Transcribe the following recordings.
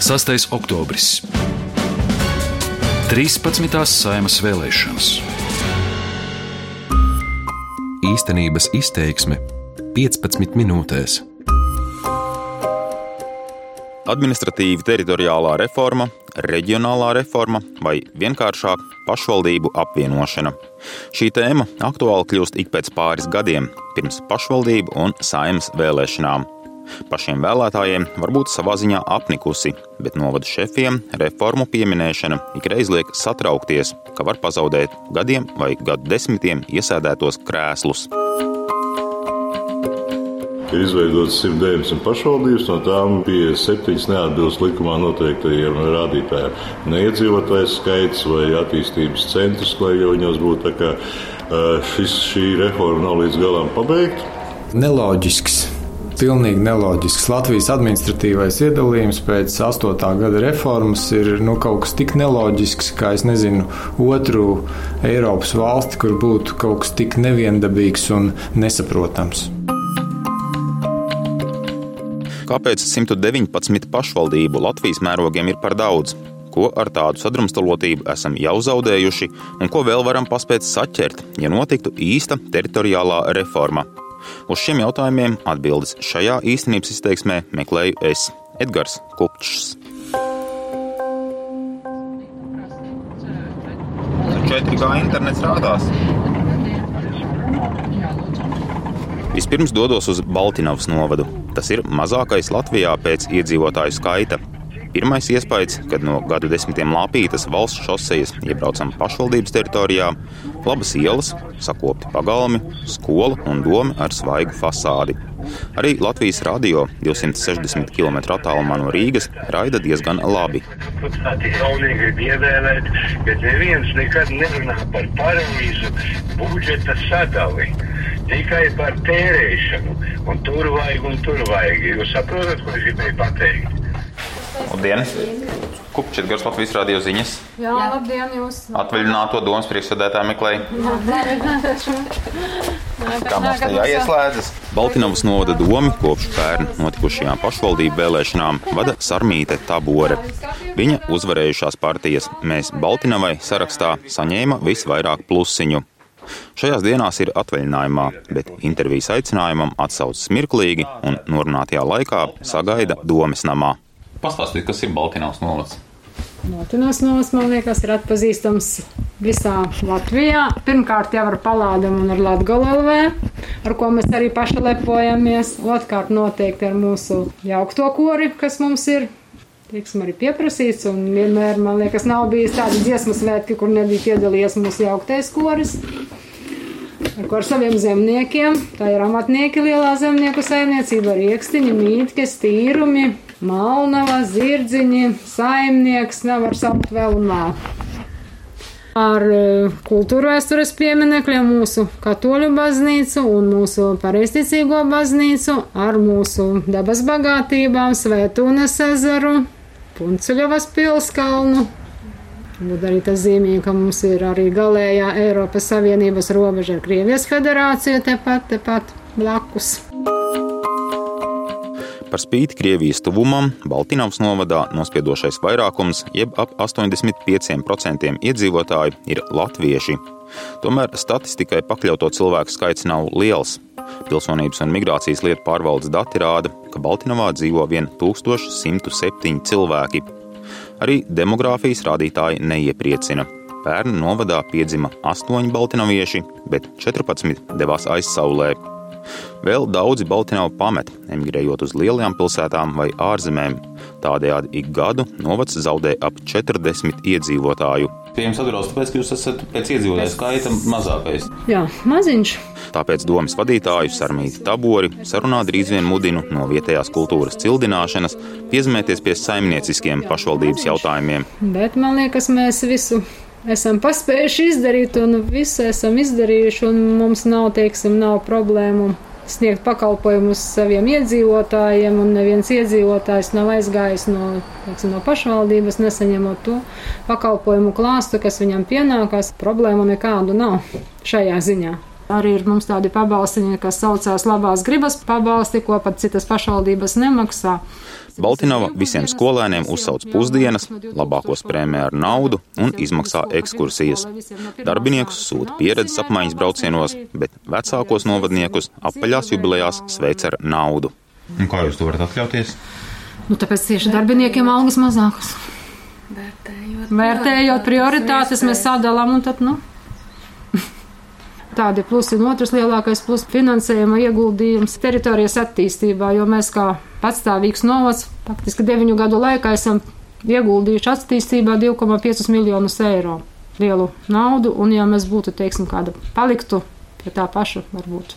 6. oktobris. 13. saimas vēlēšanas. Īstenības izteiksme 15 minūtēs. Administratīva teritoriālā reforma, reģionālā reforma vai vienkāršāk pašvaldību apvienošana. Šī tēma aktuāli kļūst ik pēc pāris gadiem, pirms pašvaldību un saimnes vēlēšanām. Pašiem vēlētājiem varbūt savā ziņā apnikusi, bet novada šefiem reformu pieminēšana ikreiz liek satraukties, ka var pazaudēt gadiem vai gadu desmitiem iesēdētos krēslus. Ir izveidotas 190 pašvaldības, no tām 57 neatbilst likumā noteiktajiem rādītājiem. Neiedzīvotājs skaits vai attīstības centrs, lai jau viņos būtu tā kā šis, šī reforma nav līdz galam pabeigta. Neloģisks pilnīgi neloģisks. Latvijas administratīvais iedalījums pēc 8. gada reformas ir nu, kaut kas tik neloģisks, kā es nezinu, otru Eiropas valsti, kur būtu kaut kas tik neviendabīgs un nesaprotams. Kāpēc 119 pašvaldību Latvijas mērogiem ir par daudz? Ko ar tādu sadrumstalotību esam jau zaudējuši, un ko vēl varam paspēt saķert, ja notiktu īsta teritoriālā reforma? Uz šiem jautājumiem atbildes šajā īstenības izteiksmē meklēju es, Edgars Kupčs. 4G internets rādās. Vispirms dodos uz Baltiņavas novadu. Tas ir mazākais Latvijā pēc iedzīvotāju skaita. Pirmais iespējas, kad no gadu desmitiem lāpītas valsts šosejas iebraucam pašvaldības teritorijā, labas ielas, sakopti pagalmi, skola un doma ar svaigu fasādi. Arī Latvijas radio 260 km attālumā no Rīgas raida diezgan labi. Ievēlēt, bet neviens nekad nerunā par pareizu budžeta sadali. Tikai par tērēšanu, un tur vajag, un tur vajag. Jūs saprotat, ko es gribēju pateikt? Labdien! Kupčet gars Latvijas radio ziņas. Jā, labdien jūs! Atvaļināto domas priekšsēdētāju meklēju. Kā mums te jāieslēdzas? Baltinovas novada domu kopš pērn notikušajām pašvaldību vēlēšanām vada Sarmīte Tabore. Viņa uzvarējušās partijas Mēs Baltinovai sarakstā saņēma visvairāk plusiņu. Šajās dienās ir atvaļinājumā, bet intervijas aicinājumam atsaucas mirklīgi un norunātajā laikā sagaida domas namā. Pastāstiet, kas ir Baltiņas novads? Baltiņas novads, man liekas, ir atpazīstams visā Latvijā. Pirmkārt, jau ar palādam un ar Latgolu LV, ar ko mēs arī paši lepojamies. Otkārt, noteikti ar mūsu jaukto kori, kas mums ir. Teiksim, arī pieprasīts, un vienmēr, man liekas, nav bijis tāda dziesmu svētki, kur nebija piedalījies mūsu jauktais koris ar, ar saviem zemniekiem. Tā ir amatnieki lielā zemnieku saimniecība, riekstiņi, mītnes, tīrumi, Malnava, Zirdziņi, saimnieks, nevar saukt vēl un vēl. Ar e, kultūra vēstures pieminekļiem mūsu katoļu baznīcu un mūsu pareizticīgo baznīcu, ar mūsu dabas bagātībām, Svētūnes ezeru, Punceļovas pilskalnu. Būtu arī tas zīmīgi, ka mums ir arī galējā Eiropas Savienības robeža ar Krievijas federāciju tepat, tepat blakus. Par spīti Krievijas tuvumam, Baltiņavas novadā nospiedošais vairākums, jeb ap 85% iedzīvotāju, ir latvieši. Tomēr statistikai pakļauto cilvēku skaits nav liels. Pilsonības un migrācijas lietu pārvaldes dati rāda, ka Baltiņavā dzīvo vien 1107 cilvēki. Arī demogrāfijas rādītāji neiepriecina. Pērn novadā piedzima 8 baltiņavieši, bet 14 devās aizsaulē. Vēl daudzi Baltināvu pamet, emigrējot uz lielajām pilsētām vai ārzemēm. Tādējādi ik gadu novads zaudē ap 40 iedzīvotāju. Pie jums atbrauc tāpēc, ka jūs esat pēc iedzīvotāju skaita mazākais. Jā, maziņš. Tāpēc domas vadītāju Sarmīti Tabori sarunā drīz vien mudinu no vietējās kultūras cildināšanas piezemēties pie saimnieciskiem pašvaldības jautājumiem. Bet man liekas, mēs visu esam paspējuši izdarīt, un visu esam izdarījuši, un mums nav, teiksim, nav problēmu sniegt pakalpojumus saviem iedzīvotājiem, un neviens iedzīvotājs nav aizgājis no, teiksim, no pašvaldības, nesaņemot to pakalpojumu klāstu, kas viņam pienākās. Problēma nekādu nav šajā ziņā. Arī ir mums tādi pabalstiņi, kas saucās labās gribas pabalsti, ko pat citas pašvaldības nemaksā. Baltinova visiem skolēniem uzsauc pusdienas, labākos prēmē ar naudu un izmaksā ekskursijas. Darbiniekus sūta pieredzes apmaiņas braucienos, bet vecākos novadniekus apaļās jubilejās sveic ar naudu. Un kā jūs to varat atļauties? Nu, tāpēc tieši darbiniekiem algas mazākas. Vērtējot, Vērtējot prioritātes, mēs sadalām un tad, nu. Tādi plusi un otrs lielākais plus - finansējuma ieguldījums teritorijas attīstībā, jo mēs kā patstāvīgs novads faktiski deviņu gadu laikā esam ieguldījuši attīstībā 2,5 miljonus eiro lielu naudu, un ja mēs būtu, teiksim, kāda paliktu pie tā paša, varbūt,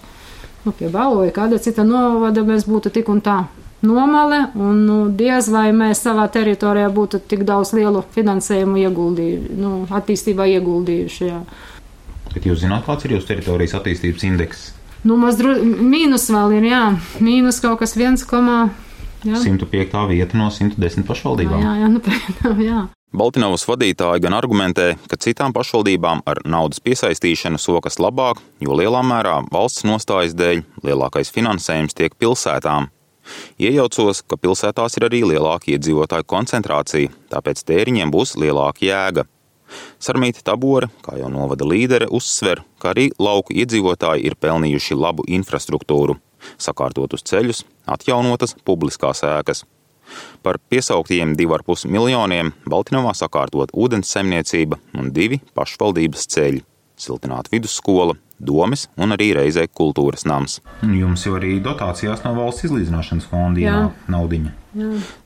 nu, pie baloja, kāda cita novada, mēs būtu tik un tā nomale, un nu, diez vai mēs savā teritorijā būtu tik daudz lielu finansējumu ieguldījuši, nu, attīstībā ieguldījuši. Jā. Bet jūs zināt, kāds ir jūsu teritorijas attīstības indeks? Nu, mazdru, mīnus vēl ir, jā, mīnus kaut kas 1, jā. 105. vieta no 110 pašvaldībām. Jā, jā, nu, jā. Baltinovas vadītāji gan argumentē, ka citām pašvaldībām ar naudas piesaistīšanu sokas labāk, jo lielā mērā valsts nostājas dēļ lielākais finansējums tiek pilsētām. Iejaucos, ka pilsētās ir arī lielāka iedzīvotāju koncentrācija, tāpēc tēriņiem būs lielāka jēga. Sarmīta Tabore, kā jau novada līdere, uzsver, ka arī lauku iedzīvotāji ir pelnījuši labu infrastruktūru, sakārtotus ceļus, atjaunotas publiskās ēkas. Par piesauktajiem 2,5 miljoniem Baltinovā sakārtot ūdens saimniecība un divi pašvaldības ceļi - siltināta vidusskola, domes un arī reizē kultūras nams. Jums jau arī dotācijās no valsts izlīdzināšanas fonda ienāk naudiņa.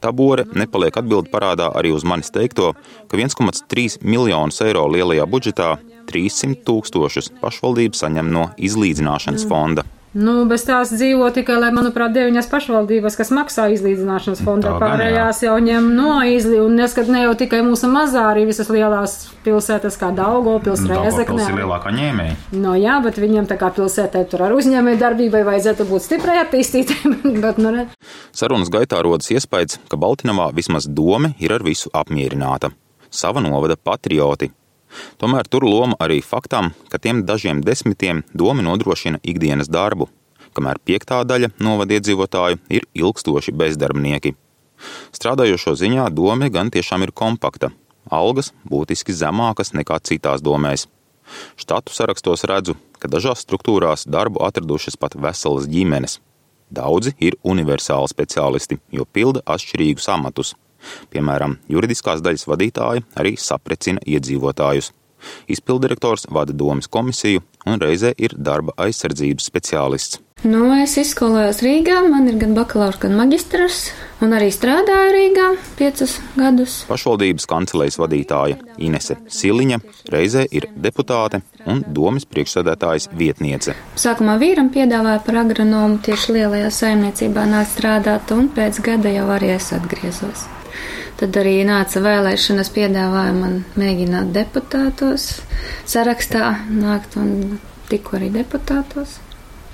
Tabore nepaliek atbildi parādā arī uz manis teikto, ka 1,3 miljonus eiro lielajā budžetā 300 tūkstošus pašvaldība saņem no izlīdzināšanas fonda. Nu, bez tās dzīvo tikai, lai, manuprāt, deviņas pašvaldības, kas maksā izlīdzināšanas fondā. Pārējās jau ņem no izlī, un neskat ne jau tikai mūsu mazā, arī visas lielās pilsētas kā Daugavpils, Daugavpils ir Rēzekne. lielākā ņēmēja. Nu, jā, bet viņiem tā kā pilsētai tur ar uzņēmēju darbībai vajadzētu būt stiprai attīstītai, bet, nu, ne. Sarunas gaitā rodas iespējas, ka Baltinovā vismaz dome ir ar visu apmierināta. Sava novada patrioti. Tomēr tur loma arī faktam, ka tiem dažiem desmitiem doma nodrošina ikdienas darbu, kamēr piektā daļa novada iedzīvotāju ir ilgstoši bezdarbnieki. Strādājošo ziņā dome gan tiešām ir kompakta. Algas būtiski zemākas nekā citās domēs. Štatu sarakstos redzu, ka dažās struktūrās darbu atradušas pat veselas ģimenes. Daudzi ir universāli speciālisti, jo pilda atšķirīgus amatus. Piemēram, juridiskās daļas vadītāji arī saprecina iedzīvotājus. Izpildirektors vada domas komisiju un reizē ir darba aizsardzības speciālists. Nu, es izskolējos Rīgā, man ir gan bakalaura, gan magistrs, un arī strādāju Rīgā piecus gadus. Pašvaldības kancelējas vadītāja Inese Siliņa reizē ir deputāte un domas priekšsēdētājas vietniece. Sākumā vīram piedāvāja par agronomu tieši lielajā saimniecībā nākt strādāt, un pēc gada jau arī es atgriezos. Tad arī nāca vēlēšanas, piedāvāja man mēģināt deputātos, sarakstā nākt un tikko arī deputātos.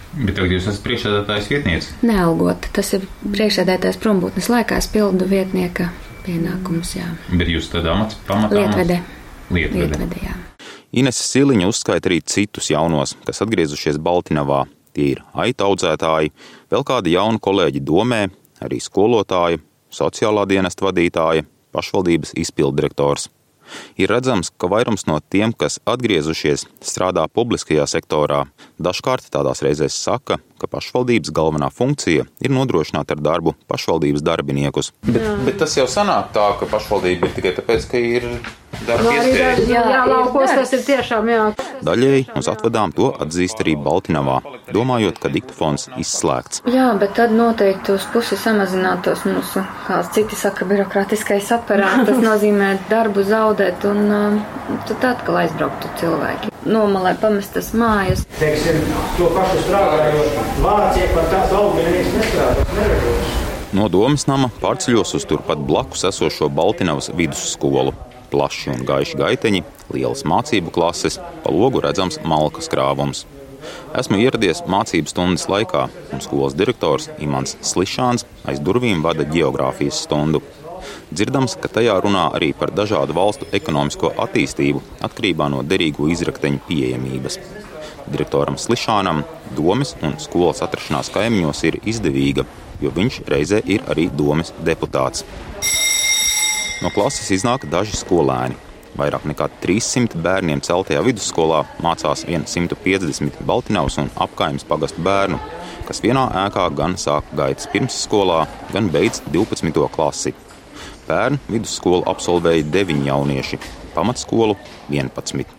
Bet tagad jūs esat priekšsēdētājs vietniece. Nealgot, tas ir priekšsēdētājs prombūtnes laikā, es pildu vietnieka pienākumus, jā. Bet jūs tad amats pamatā Lietvede. Lietvede. Lietvede, jā. Inese Siliņa uzskaita arī citus jaunos, kas atgriezušies Baltinavā. Tie ir aita audzētāji, vēl kādi jauni kolēģi domē, arī skolotāji, sociālā dienesta vadītāja, pašvaldības izpildirektors. Ir redzams, ka vairums no tiem, kas atgriezušies, strādā publiskajā sektorā. Dažkārt tādās reizēs saka, ka pašvaldības galvenā funkcija ir nodrošināt ar darbu pašvaldības darbiniekus. Bet, bet tas jau sanāk tā, ka pašvaldība ir tikai tāpēc, ka ir darba Nu, iespējas. Jā, Jā, laukos tas ir tiešām, jā. Daļēji uz atvedām to atzīst arī Baltinavā, domājot, ka diktafons izslēgts. Jā, bet tad noteikti uz pusi samazinātos mūsu, kā citi saka, birokrātiskais aparāts. Tas nozīmē darbu zaudēt un um, tad atkal aizbrauktu cilvēki. Nomalē pamestas mājas. teiksim, to pašu strādājot Vācijā, par tādu augu neviens nestrādās, neražos. No domas nama pārceļos uz turpat blakus esošo Baltinavas vidusskolu. Plaši un gaiši gaiteņi, lielas mācību klases, pa logu redzams malkas krāvums. Esmu ieradies mācību stundas laikā, un skolas direktors Imants Slišāns aiz durvīm vada geogrāfijas stundu. Dzirdams, ka tajā runā arī par dažādu valstu ekonomisko attīstību atkarībā no derīgo izrakteņu pieejamības. Direktoram Slišanam domas un skolas atrašanās kaimiņos ir izdevīga, jo viņš reizē ir arī domas deputāts. No klases iznāk daži skolēni. Vairāk nekā 300 bērniem celtajā vidusskolā mācās 150 Baltiņaus un apkaimes pagastu bērnu, kas vienā ēkā gan sāk gaitas pirmsskolā, gan beidz 12. klasi. Pērn vidusskolu absolvēja 9 jaunieši, pamatskolu 11.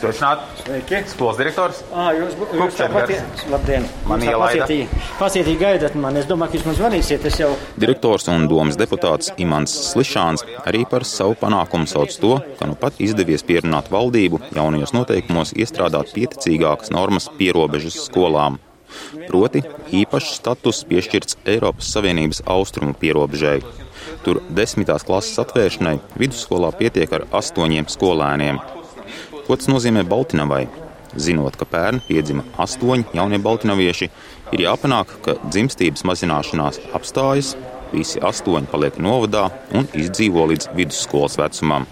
Sveicināti! Sveiki! Skolas direktors! Ā, jūs, jūs tāpat, labdien! Man ielaida. pacietīgi, gaidat mani. Es domāju, ka jūs man zvanīsiet. Es jau Direktors un domas deputāts Imants Slišāns arī par savu panākumu sauc to, ka nu pat izdevies pierunāt valdību jaunajos noteikumos iestrādāt pieticīgākas normas pierobežas skolām. Proti, īpašs status piešķirts Eiropas Savienības austrumu pierobežai. Tur desmitās klases atvēršanai vidusskolā pietiek ar astoņiem skolēniem. Ko tas nozīmē Baltiņavai? Zinot, ka pērn piedzima astoņi jaunie baltiņavieši, ir jāpanāk, ka dzimstības mazināšanās apstājas, visi astoņi paliek novadā un izdzīvo līdz vidusskolas vecumam.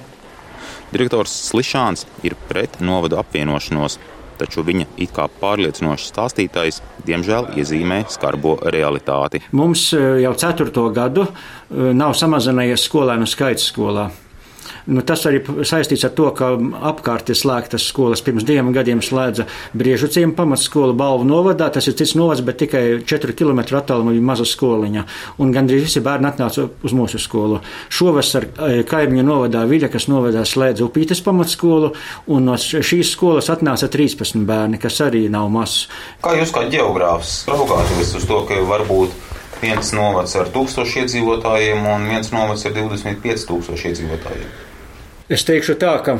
Direktors Slišāns ir pret novadu apvienošanos, taču viņa it kā pārliecinošs stāstītājs diemžēl iezīmē skarbo realitāti. mums eh, jau ceturto gadu eh, nav samazinājies skolēnu skaits skolā. Nu, tas arī saistīts ar to, ka apkārt ir slēgtas skolas. Pirms diviem gadiem slēdza Briežu ciemu pamatskolu Balvu novadā. Tas ir cits novads, bet tikai 4 km attālumā bija maza skoliņa. Un gandrīz visi bērni atnāca uz mūsu skolu. Šovasar eh, kaimiņu novadā Viļa, kas novadā slēdza Upītes pamatskolu, un no šīs skolas atnāca 13 bērni, kas arī nav mazs. Kā jūs kā geogrāfs raugāties uz to, ka var būt viens novads ar 1000 iedzīvotājiem un viens novads ar 25,000 iedzīvotājiem? Es teikšu tā, ka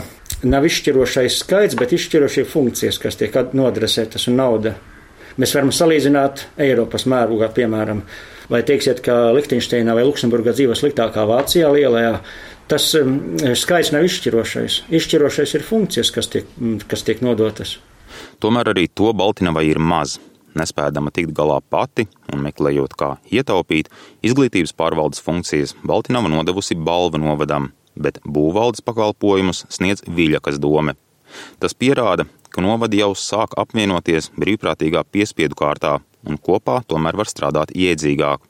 nav izšķirošais skaits, bet izšķirošie funkcijas, kas tiek nodresētas un nauda. Mēs varam salīdzināt Eiropas mērogā, piemēram, vai teiksiet, ka Liechtensteinā vai Luksemburgā dzīvo sliktākā Vācijā lielajā. Tas um, skaits nav izšķirošais. Izšķirošais ir funkcijas, kas tiek, mm, kas tiek nodotas. Tomēr arī to Baltiņavai ir maz. Nespēdama tikt galā pati un meklējot, kā ietaupīt, izglītības pārvaldes funkcijas Baltiņava nodevusi balvu novadam, bet būvvaldes pakalpojumus sniedz Viļakas dome. Tas pierāda, ka novadi jau sāk apvienoties brīvprātīgā piespiedu kārtā un kopā tomēr var strādāt iedzīgāk.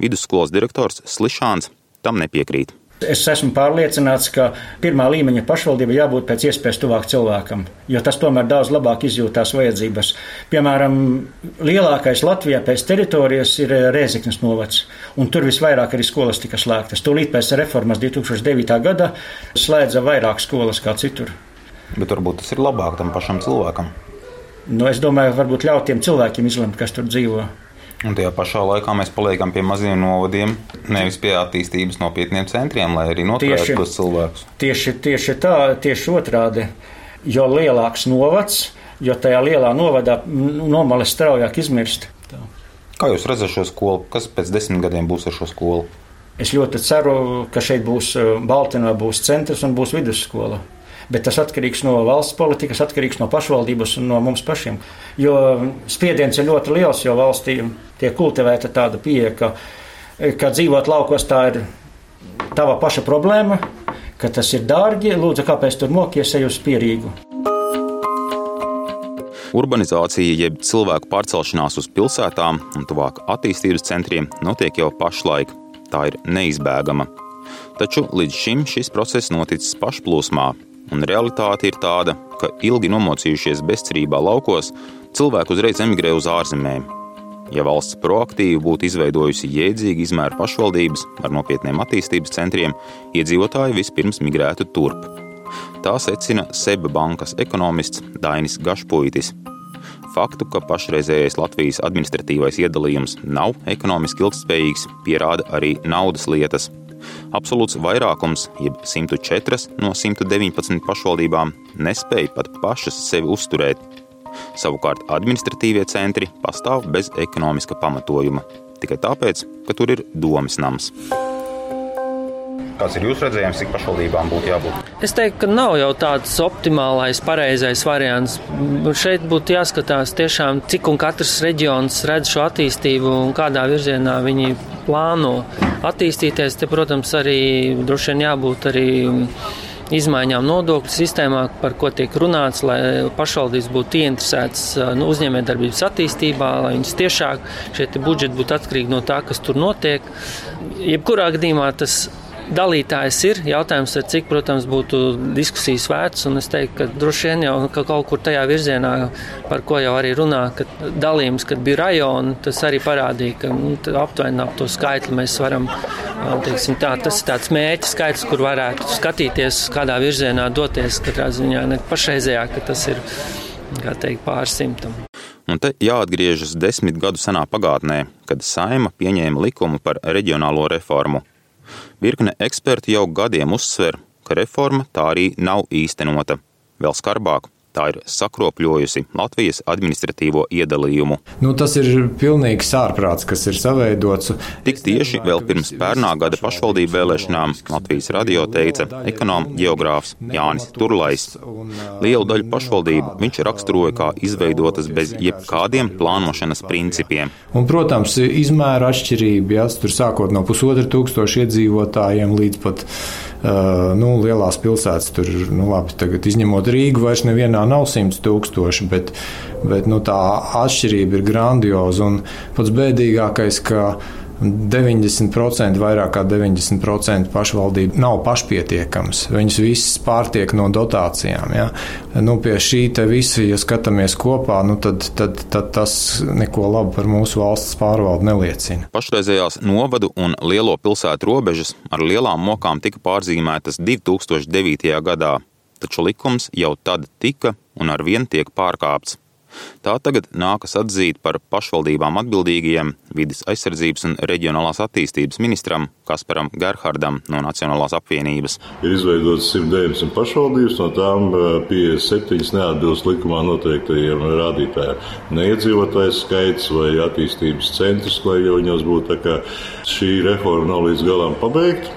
Vidusskolas direktors Slišāns tam nepiekrīt. Es esmu pārliecināts, ka pirmā līmeņa pašvaldība jābūt pēc iespējas tuvāk cilvēkam, jo tas tomēr daudz labāk izjūtās vajadzības. Piemēram, lielākais Latvijā pēc teritorijas ir Rēzeknes novads, un tur visvairāk arī skolas tika slēgtas. Tūlīt pēc reformas 2009. gada slēdza vairāk skolas kā citur. Bet varbūt tas ir labāk tam pašam cilvēkam. Nu, es domāju, varbūt ļaut tiem cilvēkiem izlemt, kas tur dzīvo. Un tajā pašā laikā mēs paliekam pie maziem novadiem, nevis pie attīstības nopietniem centriem, lai arī noturētu tos cilvēkus. Tieši, tieši tā, tieši otrādi. Jo lielāks novads, jo tajā lielā novadā nomale straujāk izmirst. Tā. Kā jūs redzat šo skolu? Kas pēc desmit gadiem būs ar šo skolu? Es ļoti ceru, ka šeit būs Baltiņā, būs centrs un būs vidusskola. Bet tas atkarīgs no valsts politikas, atkarīgs no pašvaldības un no mums pašiem. Jo spiediens ir ļoti liels, jo valstī tiek kultivēta tāda pieeja, ka, ka dzīvot laukos tā ir tava paša problēma, ka tas ir dārgi. Lūdzu, kāpēc tur mokies ej uz pierīgu? Urbanizācija, jeb cilvēku pārcelšanās uz pilsētām un tuvāk attīstības centriem notiek jau pašlaik. Tā ir neizbēgama. Taču līdz šim šis process noticis pašplūsmā, un realitāte ir tāda, ka ilgi nomocījušies bezcerībā laukos, cilvēki uzreiz emigrē uz ārzemēm. Ja valsts proaktīvi būtu izveidojusi jēdzīgu izmēru pašvaldības ar nopietniem attīstības centriem, iedzīvotāji vispirms migrētu turp. Tā secina Seba bankas ekonomists Dainis Gašpuitis. Faktu, ka pašreizējais Latvijas administratīvais iedalījums nav ekonomiski ilgspējīgs, pierāda arī naudas lietas. Absolūts vairākums, jeb 104 no 119 pašvaldībām, nespēja pat pašas sevi uzturēt. Savukārt administratīvie centri pastāv bez ekonomiska pamatojuma, tikai tāpēc, ka tur ir domas nams. Kāds ir jūsu redzējums, cik pašvaldībām būtu jābūt? Es teiktu, ka nav jau tāds optimālais, pareizais variants. Šeit būtu jāskatās tiešām, cik un katrs reģions redz šo attīstību un kādā virzienā viņi plāno attīstīties. Te, protams, arī droši vien jābūt arī izmaiņām nodokļu sistēmā, par ko tiek runāts, lai pašvaldības būtu ieinteresētas nu, uzņēmējdarbības attīstībā, lai viņas tiešāk šie budžeti būtu atkarīgi no tā, kas tur notiek. Jebkurā gadījumā tas dalītājs ir. Jautājums ir, cik, protams, būtu diskusijas vērts. Un es teiktu, ka droši vien jau ka kaut kur tajā virzienā, par ko jau arī runā, ka dalījums, kad bija rajoni, tas arī parādīja, ka nu, aptuveni ap to skaitli mēs varam. Teiksim, tā, tas ir tāds mērķis skaits, kur varētu skatīties, kādā virzienā doties. Katrā ziņā ne pašreizējā, ka tas ir teikt, pāris simtam. Un te jāatgriežas desmit gadu senā pagātnē, kad Saima pieņēma likumu par reģionālo reformu. Virkne eksperti jau gadiem uzsver, ka reforma tā arī nav īstenota. Vēl skarbāk, tā ir sakropļojusi Latvijas administratīvo iedalījumu. Nu, tas ir pilnīgs ārprāts, kas ir savaidots. Tik tieši vēl pirms pērnā gada pašvaldību vēlēšanām Latvijas radio teica ekonoms geogrāfs Jānis Turlais. Lielu daļu pašvaldību viņš raksturoja kā izveidotas bez jebkādiem plānošanas principiem. Un, protams, izmēra atšķirība, ja tur sākot no pusotra tūkstoša iedzīvotājiem līdz pat nu, lielās pilsētas, tur, nu, labi, tagad izņemot Rīgu, vairs nevienā nav simts tūkstoši, bet, bet nu, tā atšķirība ir grandioza. Un pats bēdīgākais, ka 90%, vairāk kā 90% pašvaldību nav pašpietiekams. Viņas visas pārtiek no dotācijām. Ja? Nu, pie šī visa, ja skatāmies kopā, nu, tad, tad, tad tas neko labu par mūsu valsts pārvaldu neliecina. Pašreizējās novadu un lielo pilsētu robežas ar lielām mokām tika pārzīmētas 2009. gadā, taču likums jau tad tika un ar vien tiek pārkāpts. Tā tagad nākas atzīt par pašvaldībām atbildīgajiem vidas aizsardzības un reģionālās attīstības ministram Kasparam Gerhardam no Nacionālās apvienības. Ir izveidotas 190 pašvaldības, no tām 57 eh, neatbilst likumā noteiktajiem rādītājiem. Neiedzīvotājs skaits vai attīstības centrs, lai jau viņos būtu tā kā šī reforma nav līdz galam pabeigta,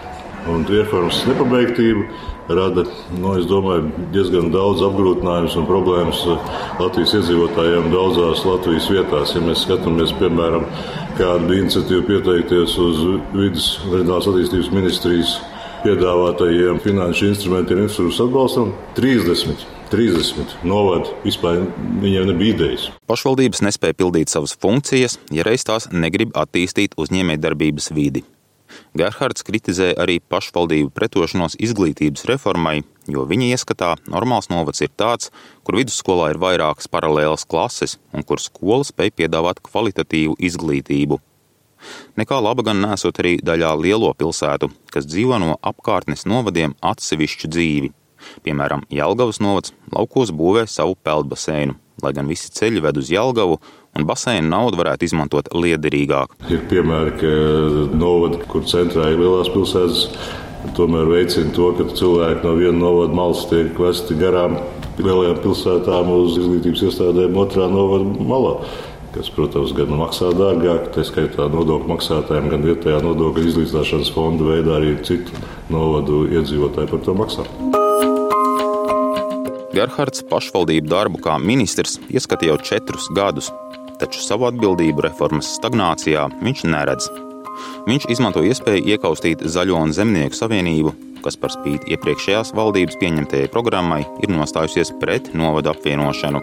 un reformas nepabeigtība rada nu, domāju, diezgan daudz apgrūtinājumus un problēmas uh, Latvijas iedzīvotājiem daudzās Latvijas vietās. Ja mēs skatāmies, piemēram, kāda bija iniciatīva pieteikties uz vidus reģionālās attīstības ministrijas piedāvātajiem finanšu instrumentiem infrastruktūras atbalstam, 30. 30 novadi vispār viņiem nebija idejas. Pašvaldības nespēja pildīt savas funkcijas, ja reiz tās negrib attīstīt uzņēmējdarbības vidi. Gerhards kritizē arī pašvaldību pretošanos izglītības reformai, jo viņa ieskatā normāls novads ir tāds, kur vidusskolā ir vairākas paralēlas klases un kur skola spēj piedāvāt kvalitatīvu izglītību. Nekā laba gan nesot arī daļā lielo pilsētu, kas dzīvo no apkārtnes novadiem atsevišķu dzīvi. Piemēram, Jelgavas novads laukos būvē savu peldbaseinu, lai gan visi ceļi ved uz Jelgavu, un baseina naudu varētu izmantot liederīgāk. Ir piemēri, ka novadi, kur centrā ir lielās pilsētas, tomēr veicina to, ka cilvēki no viena novada malas tiek vesti garām lielajām pilsētām uz izglītības iestādēm otrā novada malā kas, protams, gan maksā dārgāk, tā skaitā nodokļu maksātājiem, gan vietējā nodokļu izlīdzināšanas fonda veidā arī citu novadu iedzīvotāji par to maksā. Gerhards pašvaldību darbu kā ministrs ieskatīja jau četrus gadus, taču savu atbildību reformas stagnācijā viņš neredz. Viņš izmanto iespēju iekaustīt Zaļo un Zemnieku savienību, kas par spīti iepriekšējās valdības pieņemtajai programmai ir nostājusies pret novadu apvienošanu.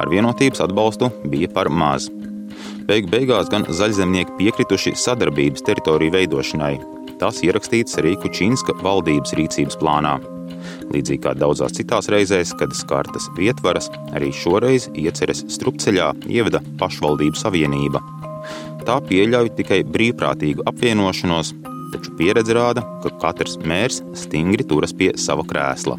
Ar vienotības atbalstu bija par maz. Beig beigās gan zaļzemnieki piekrituši sadarbības teritoriju veidošanai. Tas ierakstīts arī Kučinska valdības rīcības plānā. Līdzīgi kā daudzās citās reizēs, kad skartas vietvaras, arī šoreiz ieceres strupceļā ievada pašvaldību savienība. Tā pieļauj tikai brīvprātīgu apvienošanos, taču pieredze rāda, ka katrs mērs stingri turas pie sava krēsla.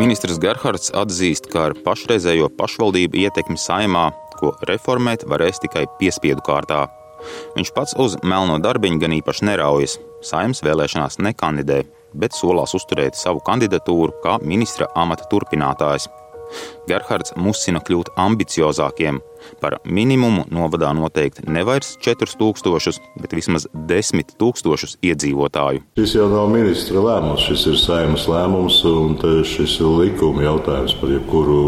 Ministrs Gerhards atzīst, ka ar pašreizējo pašvaldību ietekmi saimā, ko reformēt varēs tikai piespiedu kārtā. Viņš pats uz melno darbiņu gan īpaši neraujas. Saimnes vēlēšanās nekandidē, bet solās uzturēt savu kandidatūru kā ministra amata turpinātājs. Gerhards musina kļūt ambiciozākiem. Par minimumu novadā noteikti ne vairs 4000, bet vismaz 10 000 iedzīvotāju. Šis jau nav ministra lēmums, šis ir saimnes lēmums, un šis ir likuma jautājums. Par jebkuru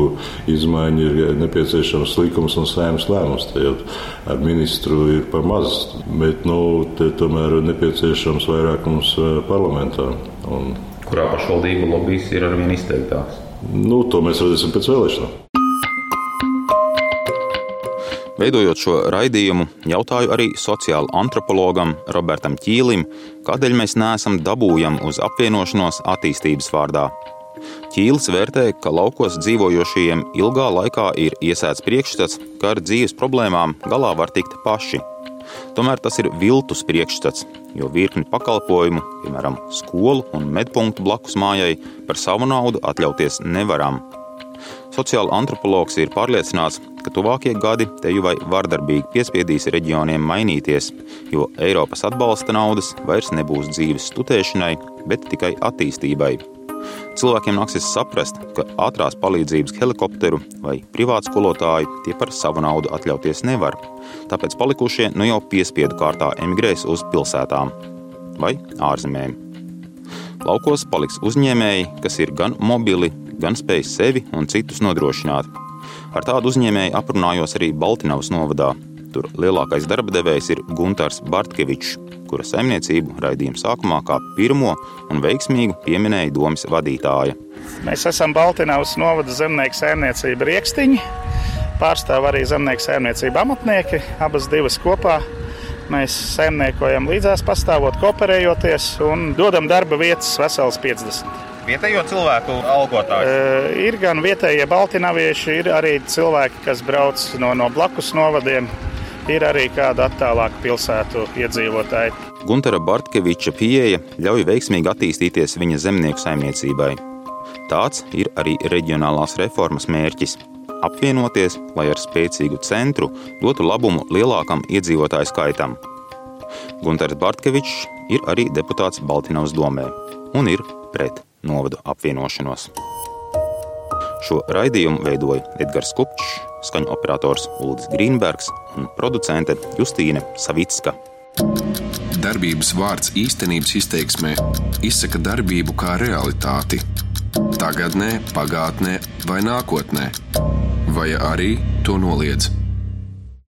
izmaiņu ir nepieciešams likums un saimnes lēmums. Tad ar ministru ir par maz, bet nu, tomēr ir nepieciešams vairākums eh, parlamentā. Un kurā pašvaldība lobbyis ir arvien izteiktāks. Nu, to mēs redzēsim pēc vēlēšanām. Veidojot šo raidījumu, jautāju arī sociāla antropologam Robertam Ķīlim, kādēļ mēs neesam dabūjami uz apvienošanos attīstības vārdā. Ķīlis vērtē, ka laukos dzīvojošajiem ilgā laikā ir iesēts priekšstats, ka ar dzīves problēmām galā var tikt paši. Tomēr tas ir viltus priekšstats, jo virkni pakalpojumu, piemēram, skolu un medpunktu blakus mājai, par savu naudu atļauties nevaram. Sociāla antropologs ir pārliecināts, ka tuvākie gadi teju vai vardarbīgi piespiedīs reģioniem mainīties, jo Eiropas atbalsta naudas vairs nebūs dzīves stutēšanai, bet tikai attīstībai. Cilvēkiem nāksies saprast, ka ātrās palīdzības helikopteru vai privātu skolotāju tie par savu naudu atļauties nevar. Tāpēc palikušie nu jau piespiedu kārtā emigrēs uz pilsētām vai ārzemēm. Laukos paliks uzņēmēji, kas ir gan mobili, gan spēj sevi un citus nodrošināt. Ar tādu uzņēmēju aprunājos arī Baltiņavas novadā. Tur lielākais darba devējs ir Gunārs Bartkevičs, kura saimniecību raidījuma sākumā kā pirmo un veiksmīgu pieminēja domas vadītāja. Mēs esam Baltiņavas novada zemnieku saimniecība Riekstiņa. Pārstāv arī zemnieku saimniecība amatnieki, abas divas kopā. Mēs saimniekojam līdzās, pastāvot, kooperējoties un dodam darba vietas vesels 50. Vietējo cilvēku algotāji. E, ir gan vietējie baltinavieši, ir arī cilvēki, kas brauc no, no blakus novadiem, ir arī kāda attālāka pilsētu iedzīvotāji. Gunara Bartkeviča pieeja ļauj veiksmīgi attīstīties viņa zemnieku saimniecībai. Tāds ir arī reģionālās reformas mērķis - apvienoties, lai ar spēcīgu centru dotu labumu lielākam iedzīvotāju skaitam. Gunārs Bartkevičs ir arī deputāts Baltiņas domē un ir pret novadu apvienošanos. Šo raidījumu veidoja Edgars Kupčs, skaņu operators Ulris Grīnbergs un producente Justīne Savicka. Darbības vārds īstenības izteiksmē izsaka darbību kā realitāti. Tagatnē, pagātnē vai nākotnē, vai arī to noliedz.